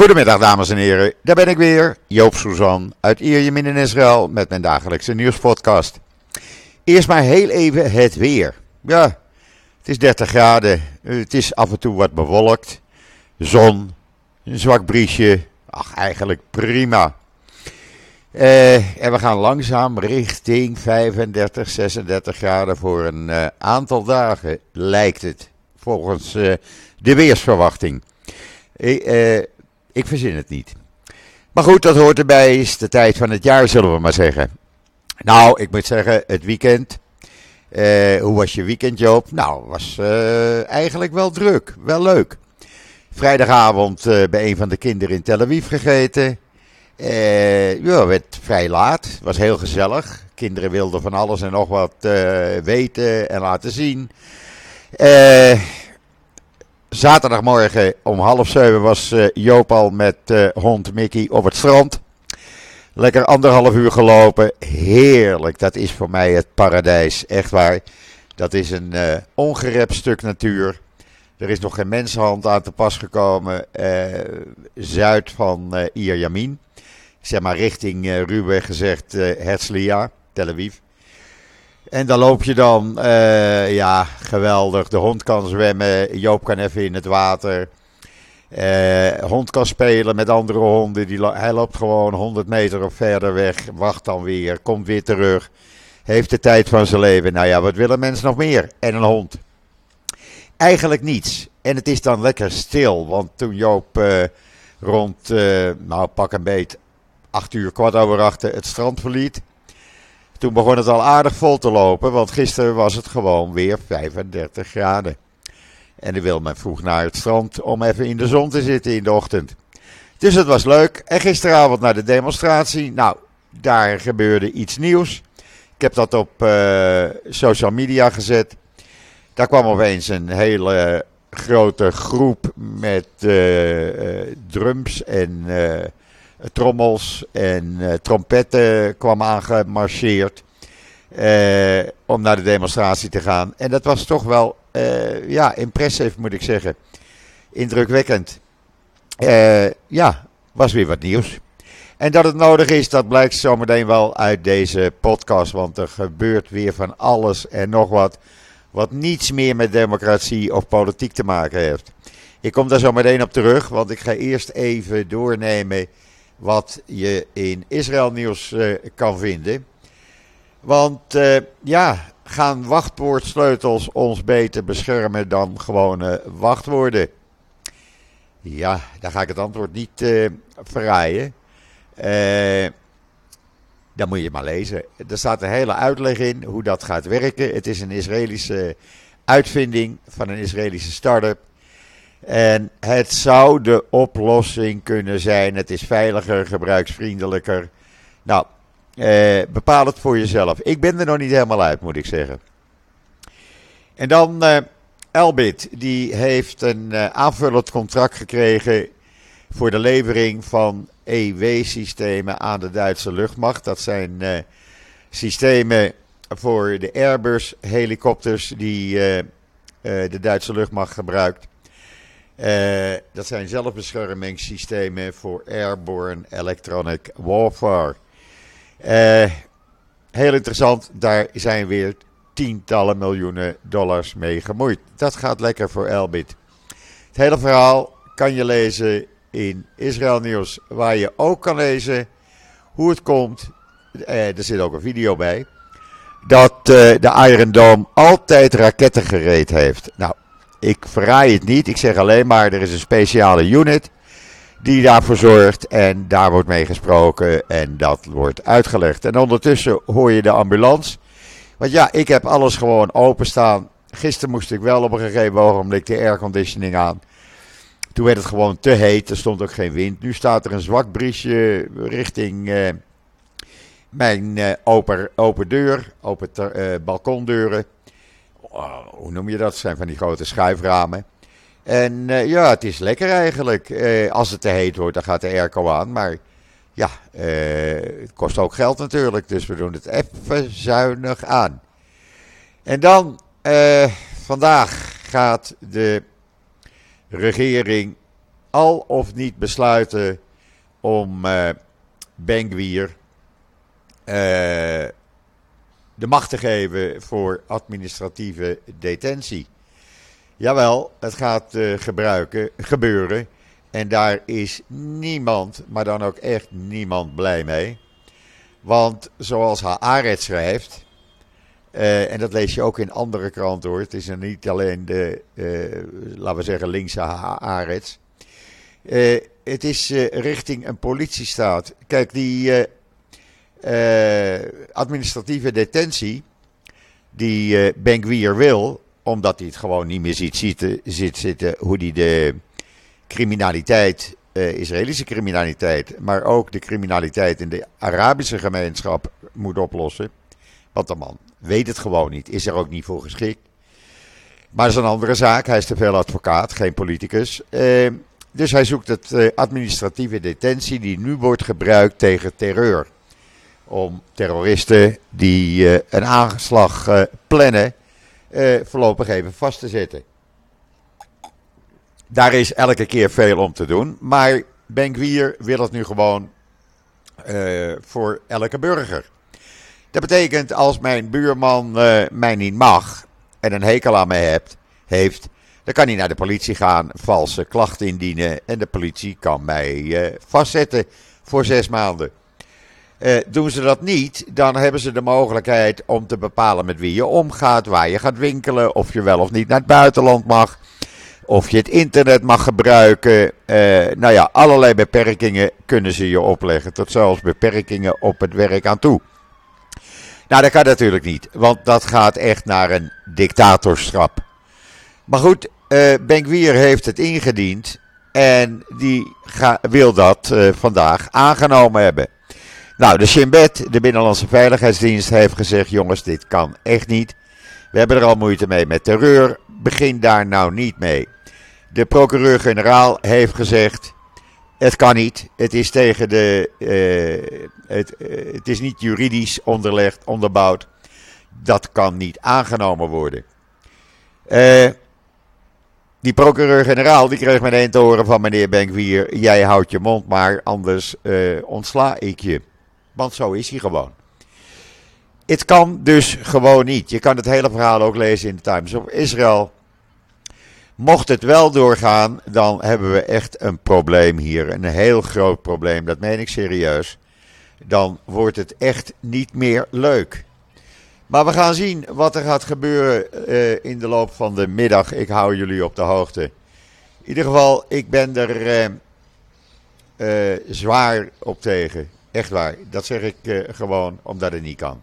Goedemiddag dames en heren, daar ben ik weer, Joop Suzan uit Ierjemien in Israël met mijn dagelijkse nieuwspodcast. Eerst maar heel even het weer. Ja, het is 30 graden, het is af en toe wat bewolkt, zon, een zwak briesje, ach eigenlijk prima. Eh, en we gaan langzaam richting 35, 36 graden voor een uh, aantal dagen, lijkt het, volgens uh, de weersverwachting. Ik verzin het niet. Maar goed, dat hoort erbij, is de tijd van het jaar, zullen we maar zeggen. Nou, ik moet zeggen, het weekend. Uh, hoe was je weekend, Joop? Nou, was uh, eigenlijk wel druk, wel leuk. Vrijdagavond uh, bij een van de kinderen in Tel Aviv gegeten. ja, werd vrij laat, was heel gezellig. Kinderen wilden van alles en nog wat weten en laten zien. Zaterdagmorgen om half zeven was uh, Joop al met uh, hond Mickey op het strand. Lekker anderhalf uur gelopen. Heerlijk. Dat is voor mij het paradijs. Echt waar. Dat is een uh, ongerept stuk natuur. Er is nog geen mensenhand aan te pas gekomen. zuid van uh, Ierjamin. Zeg maar richting ruwweg gezegd Herzliya, Tel Aviv. En dan loop je dan, uh, ja, geweldig. De hond kan zwemmen, Joop kan even in het water. Uh, hond kan spelen met andere honden. Die, hij loopt gewoon 100 meter of verder weg, wacht dan weer, komt weer terug. Heeft de tijd van zijn leven. Nou ja, wat willen mensen nog meer? En een hond. Eigenlijk niets. En het is dan lekker stil, want toen Joop uh, rond, nou pak een beet, 8 uur, kwart over acht het strand verliet toen begon het al aardig vol te lopen, want gisteren was het gewoon weer 35 graden. En dan wil men vroeg naar het strand om even in de zon te zitten in de ochtend. Dus het was leuk. En gisteravond naar de demonstratie. Nou, daar gebeurde iets nieuws. Ik heb dat op uh, social media gezet. Daar kwam opeens een hele grote groep met uh, uh, drums en trommels en uh, trompetten kwam aangemarcheerd. Uh, om naar de demonstratie te gaan. En dat was toch wel, ja, impressive moet ik zeggen. Indrukwekkend. ja, was weer wat nieuws. En dat het nodig is, dat blijkt zometeen wel uit deze podcast. Want er gebeurt weer van alles en nog wat. Wat niets meer met democratie of politiek te maken heeft. Ik kom daar zo meteen op terug, want ik ga eerst even doornemen wat je in Israël nieuws uh, kan vinden. Want uh, ja, gaan wachtwoordsleutels ons beter beschermen dan gewone wachtwoorden? Ja, daar ga ik het antwoord niet uh, verraaien. dan moet je maar lezen. Er staat een hele uitleg in hoe dat gaat werken. Het is een Israëlische uitvinding van een Israëlische start-up. En het zou de oplossing kunnen zijn. Het is veiliger, gebruiksvriendelijker. Nou, eh, bepaal het voor jezelf. Ik ben er nog niet helemaal uit, moet ik zeggen. En dan eh, Elbit, die heeft een uh, aanvullend contract gekregen voor de levering van EW-systemen aan de Duitse luchtmacht. Dat zijn uh, systemen voor de Airbus-helikopters die uh, de Duitse luchtmacht gebruikt. Uh, dat zijn zelfbeschermingssystemen voor airborne electronic warfare. Uh, heel interessant, daar zijn weer tientallen miljoenen dollars mee gemoeid. Dat gaat lekker voor Elbit. Het hele verhaal kan je lezen in Israël Nieuws, waar je ook kan lezen hoe het komt. Uh, er zit ook een video bij. Dat de Iron Dome altijd raketten gereed heeft. Nou, ik verraai het niet. Ik zeg alleen maar, er is een speciale unit die daarvoor zorgt. En daar wordt mee gesproken en dat wordt uitgelegd. En ondertussen hoor je de ambulance. Want ja, ik heb alles gewoon openstaan. Gisteren moest ik wel op een gegeven ogenblik de airconditioning aan. Toen werd het gewoon te heet. Er stond ook geen wind. Nu staat er een zwak briesje richting uh, mijn uh, open, open deur, open uh, balkondeuren. Oh, hoe noem je dat? zijn van die grote schuiframen. En uh, ja, het is lekker eigenlijk. Uh, als het te heet wordt, dan gaat de airco aan. Maar ja, uh, het kost ook geld natuurlijk. Dus we doen het even zuinig aan. En dan, vandaag gaat de regering al of niet besluiten om Bengwier de macht te geven voor administratieve detentie. Jawel, het gaat gebruiken, gebeuren. En daar is niemand, maar dan ook echt niemand blij mee. Want zoals Haaret schrijft, uh, en dat lees je ook in andere kranten hoor. Het is er niet alleen de, uh, laten we zeggen, linkse Haaretz. Uh, het is richting een politiestaat. Kijk, die administratieve detentie die uh, Benkwier wil, omdat hij het gewoon niet meer ziet zitten, zit zitten hoe hij de criminaliteit, Israëlische criminaliteit, maar ook de criminaliteit in de Arabische gemeenschap moet oplossen. Want de man weet het gewoon niet, is er ook niet voor geschikt. Maar dat is een andere zaak. Hij is te veel advocaat, geen politicus. Eh, dus hij zoekt het eh, administratieve detentie die nu wordt gebruikt tegen terreur. Om terroristen die eh, een aanslag eh, plannen eh, voorlopig even vast te zetten. Daar is elke keer veel om te doen. Maar Benkwier wil het nu gewoon voor elke burger. Dat betekent als mijn buurman mij niet mag en een hekel aan me hebt, heeft, dan kan hij naar de politie gaan, valse klachten indienen en de politie kan mij vastzetten voor zes maanden. Uh, doen ze dat niet, dan hebben ze de mogelijkheid om te bepalen met wie je omgaat, waar je gaat winkelen, of je wel of niet naar het buitenland mag, of je het internet mag gebruiken. nou ja, allerlei beperkingen kunnen ze je opleggen, tot zelfs beperkingen op het werk aan toe. Nou, dat kan natuurlijk niet, want dat gaat echt naar een dictatorschap. Maar goed, uh, Benkwier heeft het ingediend en die wil dat vandaag aangenomen hebben. Nou, de Shin Bet, de Binnenlandse Veiligheidsdienst, heeft gezegd: jongens, dit kan echt niet. We hebben er al moeite mee met terreur. Begin daar nou niet mee. De procureur-generaal heeft gezegd: het kan niet. Het is tegen de. Uh, het, uh, het, is niet juridisch onderlegd, onderbouwd. Dat kan niet aangenomen worden. Uh, die procureur-generaal die kreeg meteen te horen van meneer Benkwier: jij houdt je mond maar, anders ontsla ik je. Want zo is hij gewoon. Het kan dus gewoon niet. Je kan het hele verhaal ook lezen in de Times of Israel. Mocht het wel doorgaan, dan hebben we echt een probleem hier. Een heel groot probleem, dat meen ik serieus. Dan wordt het echt niet meer leuk. Maar we gaan zien wat er gaat gebeuren uh, in de loop van de middag. Ik hou jullie op de hoogte. In ieder geval, ik ben er uh, uh, zwaar op tegen. Echt waar. Dat zeg ik gewoon omdat het niet kan.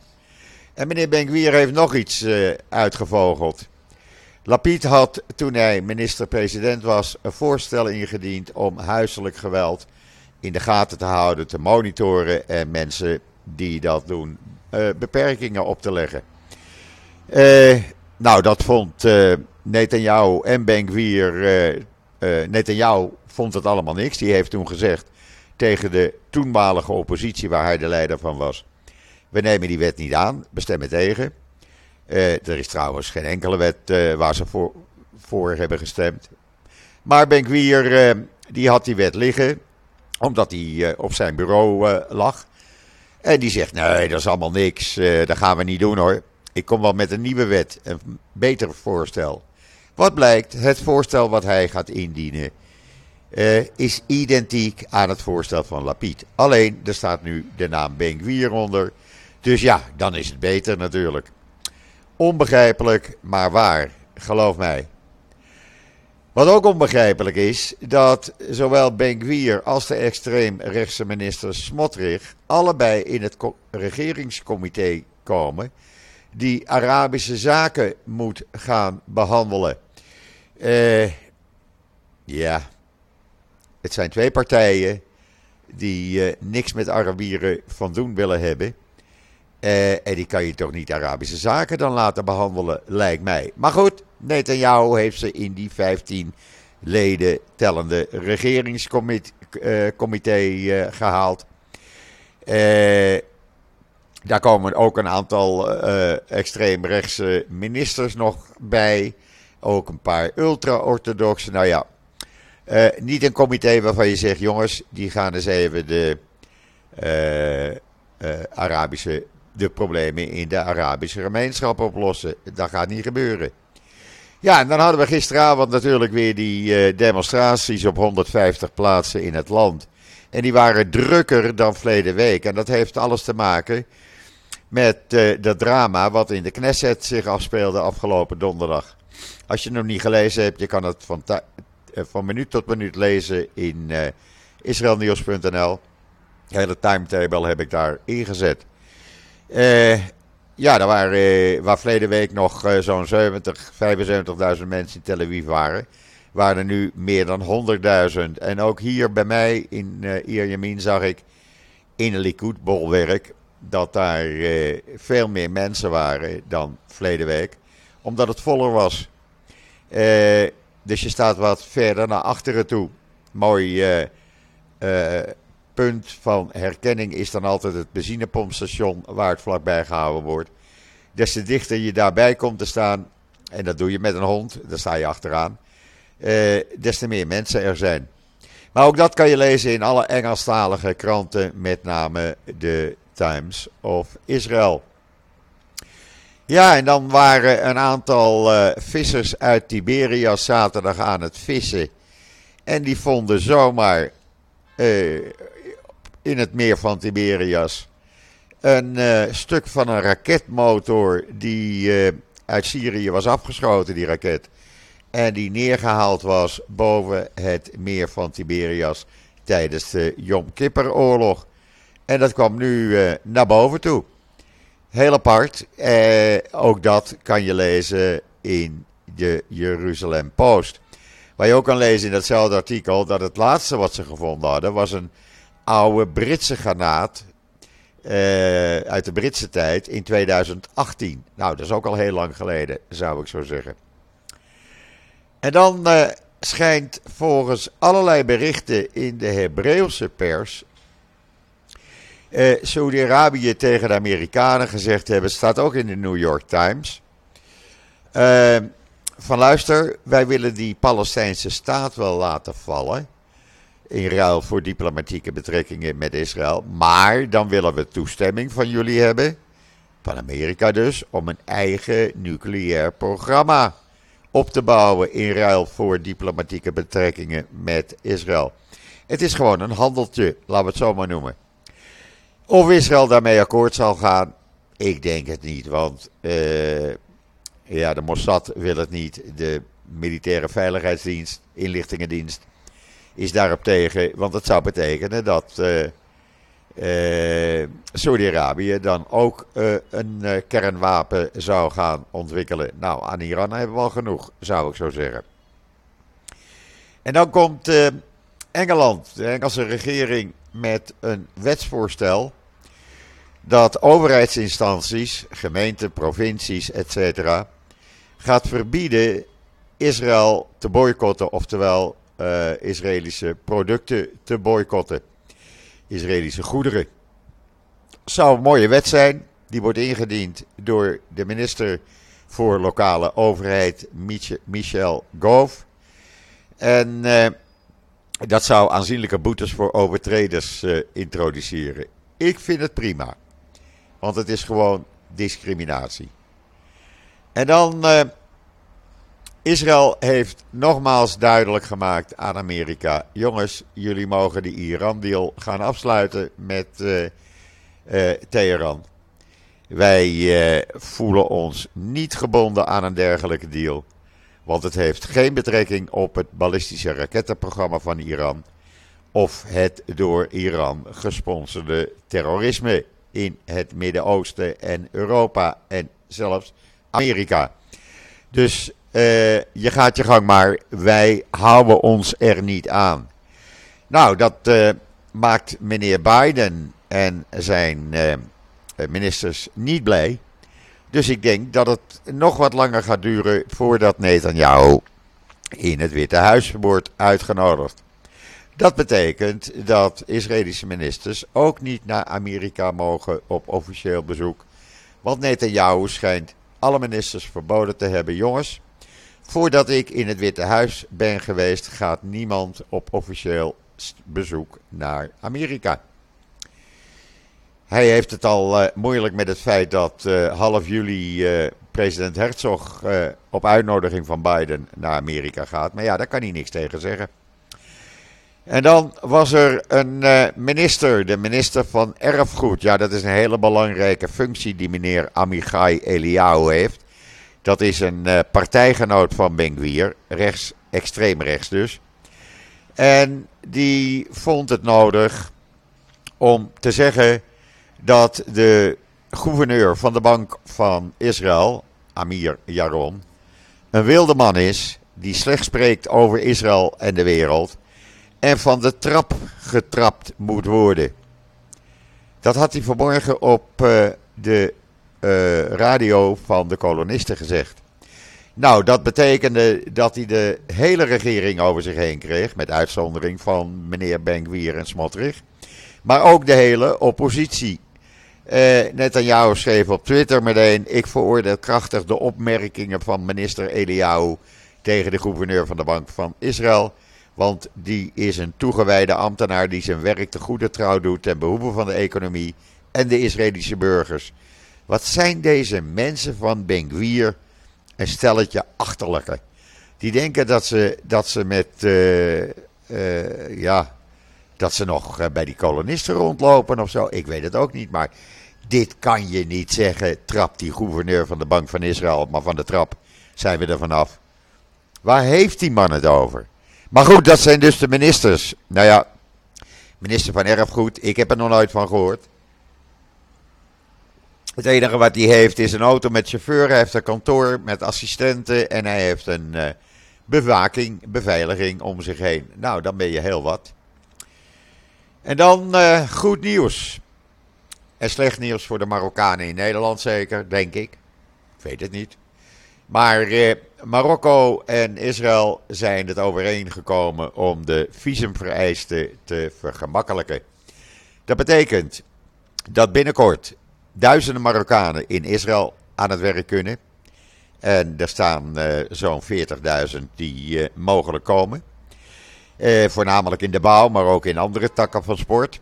En meneer Benkwier heeft nog iets uitgevogeld. Lapid had toen hij minister-president was een voorstel ingediend om huiselijk geweld in de gaten te houden, te monitoren en mensen die dat doen uh, beperkingen op te leggen. Uh, nou, dat vond uh, Netanyahu en Benkwier. Netanyahu vond het allemaal niks. Die heeft toen gezegd tegen de toenmalige oppositie, waar hij de leider van was: We nemen die wet niet aan, we stemmen tegen. Uh, er is trouwens geen enkele wet uh, waar ze voor, voor hebben gestemd. Maar Benkwier, uh, die had die wet liggen, omdat die op zijn bureau lag. En die zegt, nee, dat is allemaal niks, dat gaan we niet doen hoor. Ik kom wel met een nieuwe wet, een beter voorstel. Wat blijkt, het voorstel wat hij gaat indienen, is identiek aan het voorstel van Lapid. Alleen, er staat nu de naam Benkwier onder. Dus ja, dan is het beter natuurlijk. Onbegrijpelijk, maar waar. Geloof mij. Wat ook onbegrijpelijk is, dat zowel Ben als de extreemrechtse minister Smotrich allebei in het regeringscomité komen die Arabische zaken moet gaan behandelen. Uh, ja, het zijn twee partijen die uh, niks met Arabieren van doen willen hebben. Uh, en die kan je toch niet Arabische zaken dan laten behandelen, lijkt mij. Maar goed, Netanyahu heeft ze in die 15 leden tellende regeringscomité uh, gehaald. daar komen ook een aantal extreemrechtse ministers nog bij. Ook een paar ultra-orthodoxe. Nou ja, niet een comité waarvan je zegt, jongens, die gaan eens even de Arabische, de problemen in de Arabische gemeenschap oplossen. Dat gaat niet gebeuren. Ja, en dan hadden we gisteravond natuurlijk weer die demonstraties op 150 plaatsen in het land. En die waren drukker dan verleden week. En dat heeft alles te maken met dat drama wat in de Knesset zich afspeelde afgelopen donderdag. Als je het nog niet gelezen hebt, je kan het van, van minuut tot minuut lezen in uh, israelnieuws.nl. De hele timetable heb ik daar ingezet. ja, daar waren, waar verleden week nog zo'n 70, 75.000 mensen in Tel Aviv waren, waren er nu meer dan 100.000. En ook hier bij mij in uh, Ierjemien zag ik in een Likud-bolwerk dat daar veel meer mensen waren dan verleden week, omdat het voller was. Uh, dus je staat wat verder naar achteren toe. Mooi punt van herkenning is dan altijd het benzinepompstation waar het vlakbij gehouden wordt. Des te dichter je daarbij komt te staan, en dat doe je met een hond, daar sta je achteraan, des te meer mensen er zijn. Maar ook dat kan je lezen in alle Engelstalige kranten, met name de Times of Israel. Ja, en dan waren een aantal uh, vissers uit Tiberias zaterdag aan het vissen. En die vonden zomaar uh, in het meer van Tiberias een uh, stuk van een raketmotor die uit Syrië was afgeschoten, die raket. En die neergehaald was boven het meer van Tiberias tijdens de Yom Kippur-oorlog. En dat kwam nu naar boven toe. Heel apart. Eh, ook dat kan je lezen in de Jeruzalem Post. Waar je ook kan lezen in datzelfde artikel dat het laatste wat ze gevonden hadden was een oude Britse granaat uh, uit de Britse tijd in 2018. Nou, dat is ook al heel lang geleden, zou ik zo zeggen. En dan uh, schijnt volgens allerlei berichten in de Hebreeuwse pers uh, Saudi-Arabië tegen de Amerikanen gezegd hebben, staat ook in de New York Times. Uh, van luister, wij willen die Palestijnse staat wel laten vallen. In ruil voor diplomatieke betrekkingen met Israël. Maar dan willen we toestemming van jullie hebben. Van Amerika dus. Om een eigen nucleair programma op te bouwen. In ruil voor diplomatieke betrekkingen met Israël. Het is gewoon een handeltje, laten we het zo maar noemen. Of Israël daarmee akkoord zal gaan, ik denk het niet. Want uh, ja, de Mossad wil het niet. De militaire veiligheidsdienst, inlichtingendienst, is daarop tegen. Want het zou betekenen dat uh, uh, Saudi-Arabië dan ook een kernwapen zou gaan ontwikkelen. Nou, aan Iran hebben we al genoeg, zou ik zo zeggen. En dan komt Engeland, de Engelse regering, met een wetsvoorstel dat overheidsinstanties, gemeenten, provincies, etc. gaat verbieden Israël te boycotten, oftewel uh, Israëlische producten te boycotten. Israëlische goederen. Zou een mooie wet zijn. Die wordt ingediend door de minister voor lokale overheid, Michel Gove. En uh, dat zou aanzienlijke boetes voor overtreders uh, introduceren. Ik vind het prima. Want het is gewoon discriminatie. En dan. Uh, Israël heeft nogmaals duidelijk gemaakt aan Amerika: jongens, jullie mogen de Iran-deal gaan afsluiten met uh, Teheran. Wij voelen ons niet gebonden aan een dergelijke deal. Want het heeft geen betrekking op het ballistische rakettenprogramma van Iran. Of het door Iran gesponsorde terrorisme in het Midden-Oosten en Europa en zelfs Amerika. Dus uh, je gaat je gang maar, wij houden ons er niet aan. Nou, dat uh, maakt meneer Biden en zijn uh, ministers niet blij. Dus ik denk dat het nog wat langer gaat duren voordat Netanyahu in het Witte Huis wordt uitgenodigd. Dat betekent dat Israëlische ministers ook niet naar Amerika mogen op officieel bezoek. Want Netanyahu schijnt alle ministers verboden te hebben. Jongens, Voordat ik in het Witte Huis ben geweest, gaat niemand op officieel bezoek naar Amerika. Hij heeft het al uh, moeilijk met het feit dat uh, half juli uh, president Herzog op uitnodiging van Biden naar Amerika gaat. Maar ja, daar kan hij niks tegen zeggen. En dan was er een minister, de minister van Erfgoed. Ja, dat is een hele belangrijke functie die meneer Amichai Eliyahu heeft. Dat is een partijgenoot van Benguir, rechts, extreem rechts dus. En die vond het nodig om te zeggen dat de gouverneur van de Bank van Israël, Amir Yaron, een wilde man is die slecht spreekt over Israël en de wereld en van de trap getrapt moet worden. Dat had hij vanmorgen op uh, de uh, radio van de kolonisten gezegd. Nou, dat betekende dat hij de hele regering over zich heen kreeg, met uitzondering van meneer Benkwier en Smotrich. Maar ook de hele oppositie. Uh, Netanyahu schreef op Twitter meteen: Ik veroordeel krachtig de opmerkingen van minister Eliyahu tegen de gouverneur van de Bank van Israël. Want die is een toegewijde ambtenaar die zijn werk te goede trouw doet ten behoeve van de economie en de Israëlische burgers. Wat zijn deze mensen van Benguir een stelletje achterlijke? Die denken dat ze, dat ze met, uh, uh, ja, dat ze nog bij die kolonisten rondlopen of zo. Ik weet het ook niet, maar dit kan je niet zeggen, trapt die gouverneur van de Bank van Israël, maar van de trap zijn we er vanaf. Waar heeft die man het over? Maar goed, dat zijn dus de ministers. Nou ja, minister van Erfgoed, ik heb er nog nooit van gehoord. Het enige wat hij heeft is een auto met chauffeur, hij heeft een kantoor met assistenten en hij heeft een uh, bewaking, beveiliging om zich heen. Nou, dan ben je heel wat. En dan uh, goed nieuws. En slecht nieuws voor de Marokkanen in Nederland zeker, denk ik. Ik weet het niet. Maar eh, Marokko en Israël zijn het overeengekomen om de visumvereisten te vergemakkelijken. Dat betekent dat binnenkort duizenden Marokkanen in Israël aan het werk kunnen. En er staan uh, zo'n 40.000 die uh, mogelijk komen. Uh, voornamelijk in de bouw, maar ook in andere takken van sport.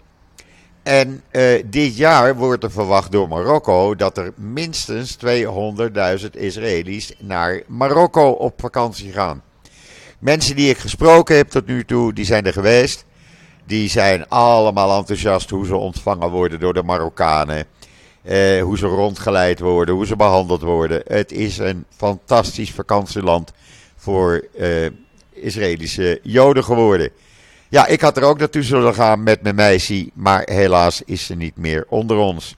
En uh, dit jaar wordt er verwacht door Marokko dat er minstens 200.000 Israëli's naar Marokko op vakantie gaan. Mensen die ik gesproken heb tot nu toe, die zijn er geweest. Die zijn allemaal enthousiast hoe ze ontvangen worden door de Marokkanen. Uh, hoe ze rondgeleid worden, hoe ze behandeld worden. Het is een fantastisch vakantieland voor uh, Israëlische Joden geworden. Ja, ik had er ook naartoe zullen gaan met mijn meisje, maar helaas is ze niet meer onder ons.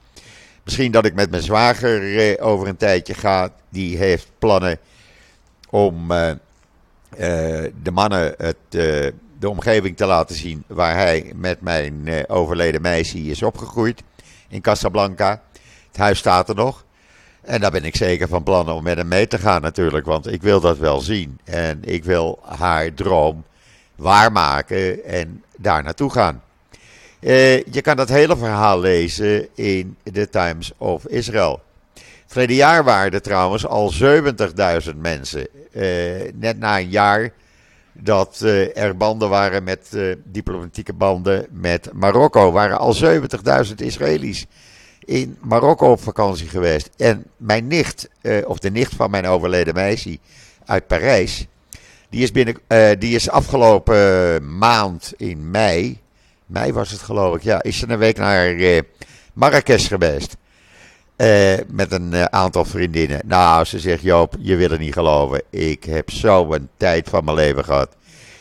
Misschien dat ik met mijn zwager eh, over een tijdje ga. Die heeft plannen om uh, uh, de mannen het, uh, de omgeving te laten zien waar hij met mijn overleden meisje is opgegroeid. In Casablanca. Het huis staat er nog. En daar ben ik zeker van plan om met hem mee te gaan natuurlijk, want ik wil dat wel zien. En ik wil haar droom waarmaken en daar naartoe gaan. Uh, je kan dat hele verhaal lezen in The Times of Israel. Verleden jaar waren er trouwens al 70.000 mensen. Uh, net na een jaar dat uh, er banden waren met diplomatieke banden met Marokko, waren al 70.000 Israëli's in Marokko op vakantie geweest. En mijn nicht, of de nicht van mijn overleden meisje uit Parijs, die is, binnen, uh, die is afgelopen maand in mei, mei was het geloof ik, ja, is ze een week naar uh, Marrakesh geweest. Uh, met een aantal vriendinnen. Nou, ze zegt Joop, je wil het niet geloven. Ik heb zo een tijd van mijn leven gehad.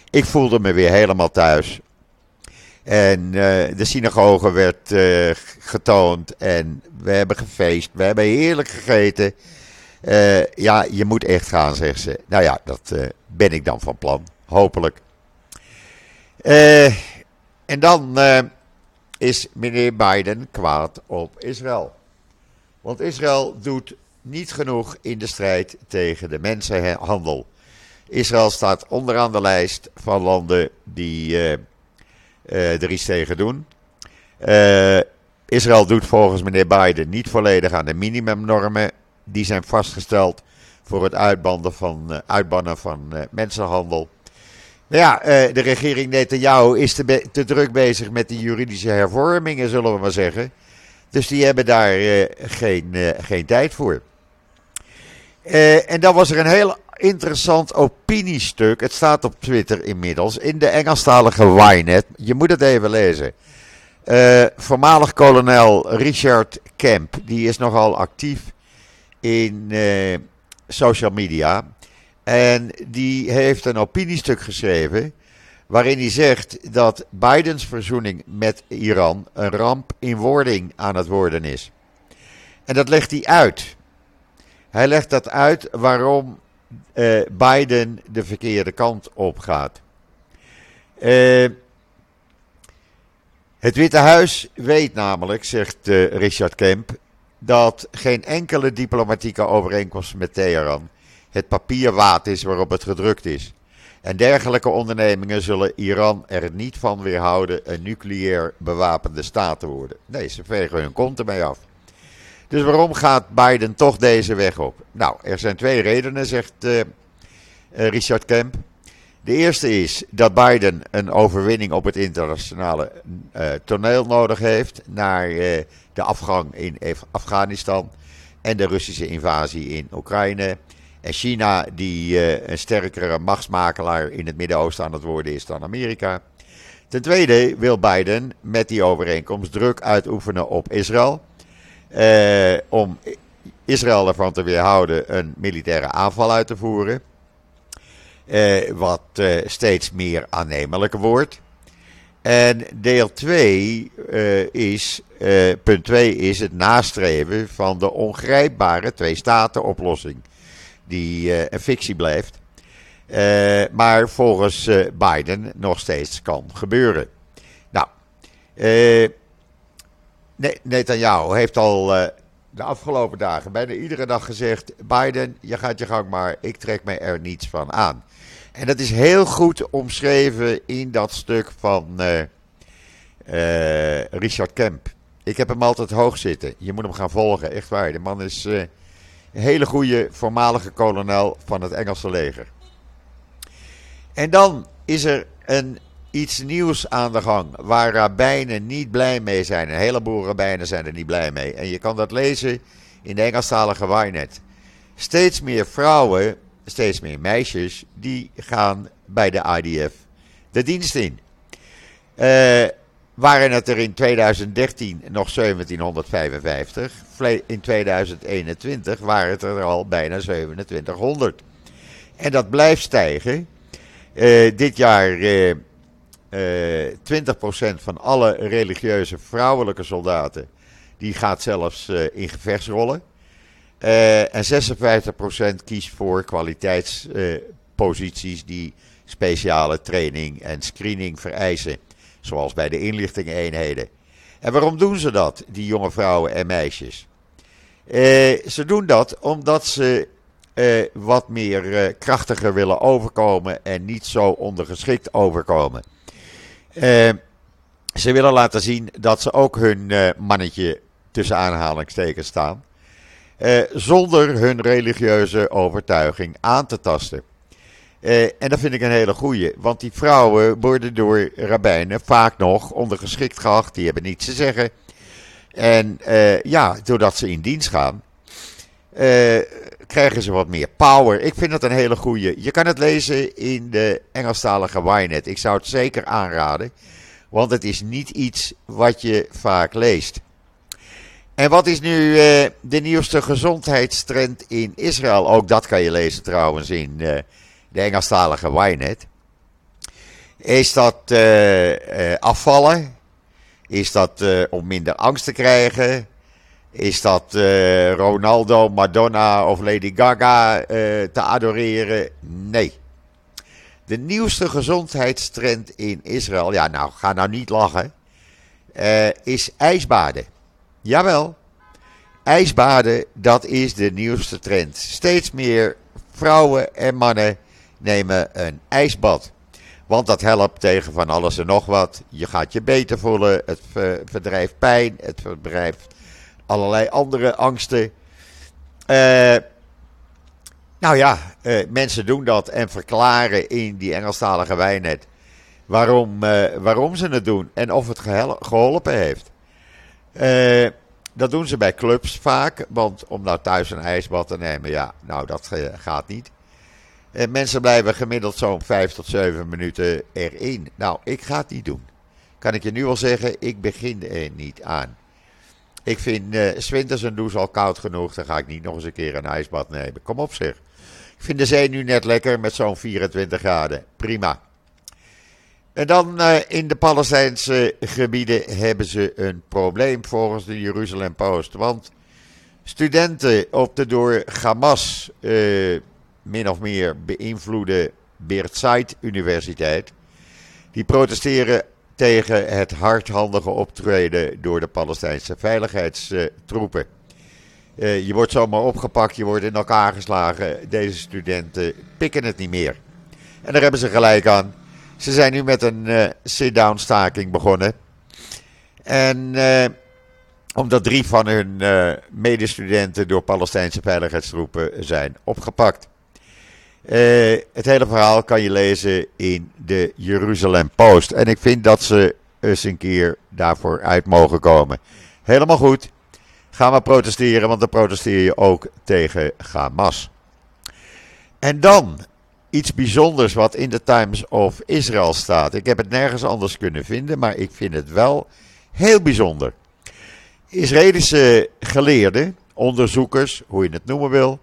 Ik voelde me weer helemaal thuis. En de synagoge werd getoond en we hebben gefeest. We hebben heerlijk gegeten. Ja, je moet echt gaan, zegt ze. Nou ja, dat ben ik dan van plan. Hopelijk. Uh, en dan is meneer Biden kwaad op Israël. Want Israël doet niet genoeg in de strijd tegen de mensenhandel. Israël staat onderaan de lijst van landen die er iets tegen doen. Israël doet volgens meneer Biden niet volledig aan de minimumnormen die zijn vastgesteld voor het uitbannen van, van mensenhandel. Nou ja, de regering Netanyahu is te, te druk bezig met die juridische hervormingen, zullen we maar zeggen. Dus die hebben daar geen, geen tijd voor. en dan was er een heel interessant opiniestuk. Het staat op Twitter inmiddels. In de Engelstalige Ynet. Je moet het even lezen. Voormalig kolonel Richard Kemp. Die is nogal actief in uh, social media. En die heeft een opiniestuk geschreven. Waarin hij zegt dat Bidens verzoening met Iran een ramp in wording aan het worden is. En dat legt hij uit. Hij legt dat uit waarom uh, Biden de verkeerde kant op gaat. Uh, het Witte Huis weet namelijk, zegt Richard Kemp, dat geen enkele diplomatieke overeenkomst met Teheran het papier waard is waarop het gedrukt is. En dergelijke ondernemingen zullen Iran er niet van weerhouden een nucleair bewapende staat te worden. Nee, ze vegen hun kont ermee af. Dus waarom gaat Biden toch deze weg op? Nou, er zijn twee redenen, zegt uh, Richard Kemp. De eerste is dat Biden een overwinning op het internationale uh, toneel nodig heeft. Naar uh, de afgang in Afghanistan en de Russische invasie in Oekraïne. En China, die een sterkere machtsmakelaar in het Midden-Oosten aan het worden is dan Amerika. Ten tweede wil Biden met die overeenkomst druk uitoefenen op Israël. Eh, om Israël ervan te weerhouden een militaire aanval uit te voeren. Eh, wat eh, steeds meer aannemelijk wordt. En deel 2 uh, is, uh, punt 2 is het nastreven van de ongrijpbare twee-staten-oplossing. Die uh, een fictie blijft. maar volgens Biden nog steeds kan gebeuren. Nou, Netanyahu heeft al de afgelopen dagen bijna iedere dag gezegd: Biden, je gaat je gang maar, ik trek mij er niets van aan. En dat is heel goed omschreven in dat stuk van uh, uh, Richard Kemp. Ik heb hem altijd hoog zitten. Je moet hem gaan volgen, echt waar. De man is een hele goede voormalige kolonel van het Engelse leger. En dan is er een iets nieuws aan de gang waar rabbijnen niet blij mee zijn. Een heleboel rabbijnen zijn er niet blij mee. En je kan dat lezen in de Engelstalige Wynet. Steeds meer vrouwen, steeds meer meisjes, die gaan bij de IDF de dienst in. Uh, waren het er in 2013 nog 1755. In 2021 waren het er al bijna 2700. En dat blijft stijgen. Uh, dit jaar uh, uh, eh, 20% van alle religieuze vrouwelijke soldaten die gaat zelfs in gevechtsrollen. Uh, en 56% kiest voor kwaliteitsposities die speciale training en screening vereisen. Zoals bij de inlichtingeneenheden. En waarom doen ze dat, die jonge vrouwen en meisjes? ze doen dat omdat ze wat meer krachtiger willen overkomen en niet zo ondergeschikt overkomen. Uh, ze willen laten zien dat ze ook hun uh, mannetje tussen aanhalingstekens staan. Uh, zonder hun religieuze overtuiging aan te tasten. en dat vind ik een hele goeie. Want die vrouwen worden door rabbijnen vaak nog ondergeschikt geacht. Die hebben niets te zeggen. En ja, doordat ze in dienst gaan, krijgen ze wat meer power. Ik vind dat een hele goede. Je kan het lezen in de Engelstalige Wynet. Ik zou het zeker aanraden, want het is niet iets wat je vaak leest. En wat is nu uh, de nieuwste gezondheidstrend in Israël? Ook dat kan je lezen trouwens in uh, de Engelstalige Wynet. Is dat uh, afvallen? Is dat om minder angst te krijgen? Is dat Ronaldo, Madonna of Lady Gaga te adoreren? Nee. De nieuwste gezondheidstrend in Israël, ja nou, ga nou niet lachen, is ijsbaden. Jawel, ijsbaden, dat is de nieuwste trend. Steeds meer vrouwen en mannen nemen een ijsbad. Want dat helpt tegen van alles en nog wat. Je gaat je beter voelen, het verdrijft pijn, het verdrijft allerlei andere angsten. Uh, Nou ja, mensen doen dat en verklaren in die Engelstalige wijnet waarom, waarom ze het doen en of het geholpen heeft. Dat doen ze bij clubs vaak, want om nou thuis een ijsbad te nemen, ja, nou dat gaat niet. En mensen blijven gemiddeld zo'n 5 tot 7 minuten erin. Nou, ik ga het niet doen. Kan ik je nu wel zeggen, ik begin er niet aan. Ik vind uh, Swinters een douche al koud genoeg. Dan ga ik niet nog eens een keer een ijsbad nemen. Kom op zeg. Ik vind de zee nu net lekker met zo'n 24 graden. Prima. En dan uh, in de Palestijnse gebieden hebben ze een probleem volgens de Jeruzalem Post. Want studenten op de door Hamas uh, min of meer beïnvloede Beertzeit Universiteit. Die protesteren tegen het hardhandige optreden door de Palestijnse veiligheidstroepen. Uh, je wordt zomaar opgepakt, je wordt in elkaar geslagen. Deze studenten pikken het niet meer. En daar hebben ze gelijk aan. Ze zijn nu met een uh, sit-down staking begonnen. En uh, omdat drie van hun medestudenten door Palestijnse veiligheidstroepen zijn opgepakt. Het hele verhaal kan je lezen in de Jeruzalem Post. En ik vind dat ze eens een keer daarvoor uit mogen komen. Helemaal goed. Ga maar protesteren, want dan protesteer je ook tegen Hamas. En dan iets bijzonders wat in de Times of Israel staat. Ik heb het nergens anders kunnen vinden, maar ik vind het wel heel bijzonder. Israëlische geleerden, onderzoekers, hoe je het noemen wil,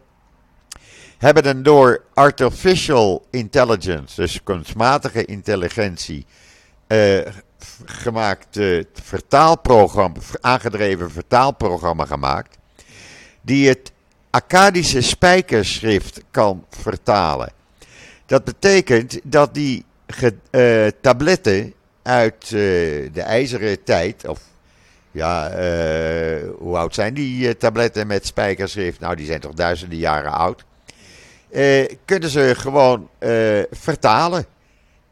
hebben een door artificial intelligence, dus kunstmatige intelligentie, uh, gemaakt uh, vertaalprogramma, aangedreven vertaalprogramma gemaakt, die het Akkadische spijkerschrift kan vertalen. Dat betekent dat die uh, tabletten uit de ijzeren tijd, of ja, hoe oud zijn die tabletten met spijkerschrift? Nou, die zijn toch duizenden jaren oud kunnen ze gewoon vertalen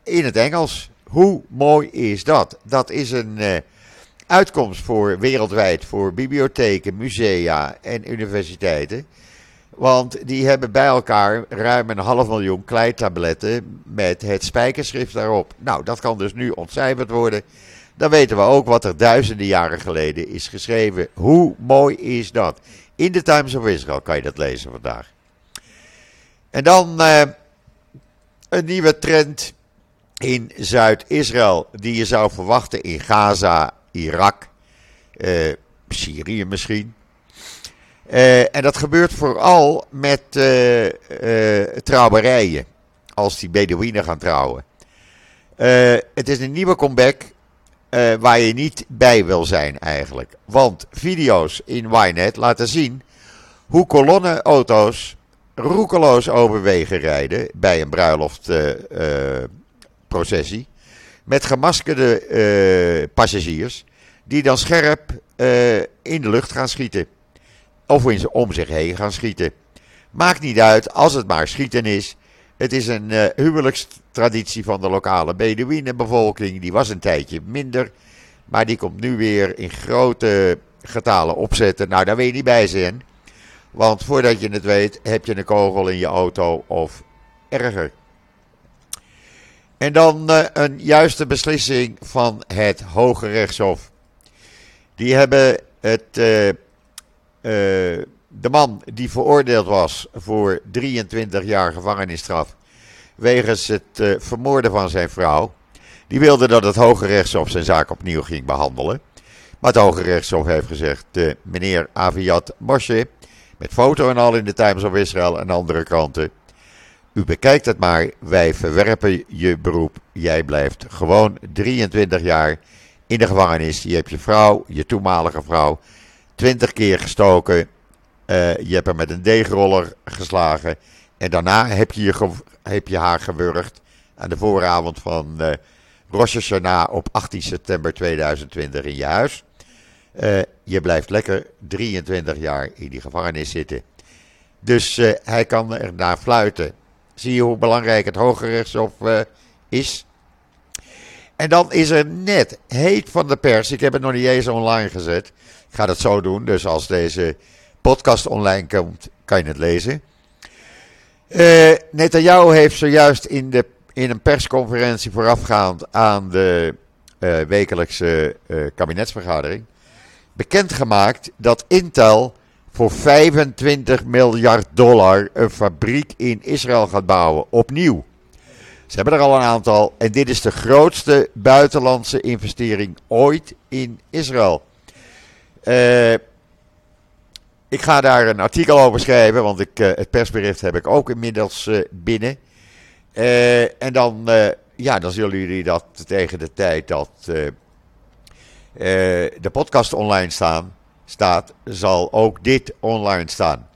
in het Engels. Hoe mooi is dat? Dat is een uitkomst voor wereldwijd voor bibliotheken, musea en universiteiten. Want die hebben bij elkaar ruim een half miljoen kleitabletten met het spijkerschrift daarop. Nou, dat kan dus nu ontcijferd worden. Dan weten we ook wat er duizenden jaren geleden is geschreven. Hoe mooi is dat? In de Times of Israel kan je dat lezen vandaag. En dan uh, een nieuwe trend in Zuid-Israël die je zou verwachten in Gaza, Irak, uh, Syrië misschien. Uh, en dat gebeurt vooral met trouwerijen, als die Bedouinen gaan trouwen. het is een nieuwe comeback waar je niet bij wil zijn eigenlijk. Want video's in Ynet laten zien hoe kolonne auto's roekeloos over wegen rijden bij een bruiloftprocessie. Uh, met gemaskerde uh, passagiers die dan scherp uh, in de lucht gaan schieten. Of in, om zich heen gaan schieten. Maakt niet uit als het maar schieten is. Het is een uh, huwelijkstraditie van de lokale Bedouinenbevolking. Die was een tijdje minder. Maar die komt nu weer in grote getalen opzetten. Nou, daar wil je niet bij zijn. Want voordat je het weet, heb je een kogel in je auto of erger. En dan uh, een juiste beslissing van het Hoge Rechtshof. Die hebben het, uh, de man die veroordeeld was voor 23 jaar gevangenisstraf. wegens het vermoorden van zijn vrouw. Die wilde dat het Hoge Rechtshof zijn zaak opnieuw ging behandelen. Maar het Hoge Rechtshof heeft gezegd: meneer Aviat Moshe met foto en al in de Times of Israel en andere kranten. U bekijkt het maar, wij verwerpen je beroep. Jij blijft gewoon 23 jaar in de gevangenis. Je hebt je vrouw, je toenmalige vrouw, 20 keer gestoken. Uh, je hebt haar met een deegroller geslagen. En daarna heb je, je heb je haar gewurgd aan de vooravond van uh, Rosh Hashanah op 18 september 2020 in je huis. Uh, je blijft lekker 23 jaar in die gevangenis zitten. Dus hij kan er naar fluiten. Zie je hoe belangrijk het Hoge Rechtshof is? En dan is er net heet van de pers. Ik heb het nog niet eens online gezet. Ik ga dat zo doen. Dus als deze podcast online komt, kan je het lezen. Uh, Netanyahu heeft zojuist in, de, in een persconferentie voorafgaand aan de uh, wekelijkse uh, kabinetsvergadering bekendgemaakt dat Intel voor 25 miljard dollar een fabriek in Israël gaat bouwen, opnieuw. Ze hebben er al een aantal en dit is de grootste buitenlandse investering ooit in Israël. Uh, ik ga daar een artikel over schrijven, want ik, uh, het persbericht heb ik ook inmiddels uh, binnen. en dan, ja, dan zullen jullie dat tegen de tijd dat de podcast online staan, staat, zal ook dit online staan.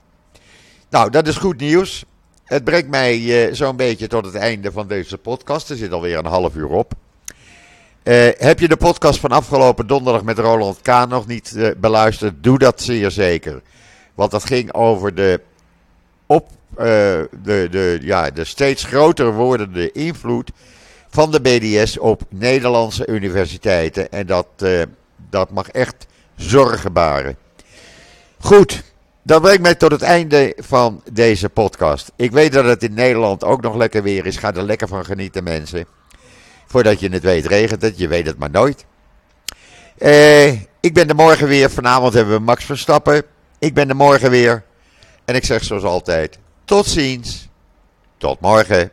Nou, dat is goed nieuws. Het brengt mij uh, zo'n beetje tot het einde van deze podcast. Er zit alweer een half uur op. Uh, heb je de podcast van afgelopen donderdag met Roland K. nog niet uh, beluisterd? Doe dat zeer zeker. Want dat ging over de, op, de, de, ja, de steeds groter wordende invloed van de BDS op Nederlandse universiteiten. En dat, dat mag echt zorgen baren. Goed, dat brengt mij tot het einde van deze podcast. Ik weet dat het in Nederland ook nog lekker weer is. Ga er lekker van genieten, mensen. Voordat je het weet, regent het. Je weet het maar nooit. Eh, ik ben er morgen weer. Vanavond hebben we Max Verstappen. Ik ben er morgen weer. En ik zeg zoals altijd: tot ziens. Tot morgen.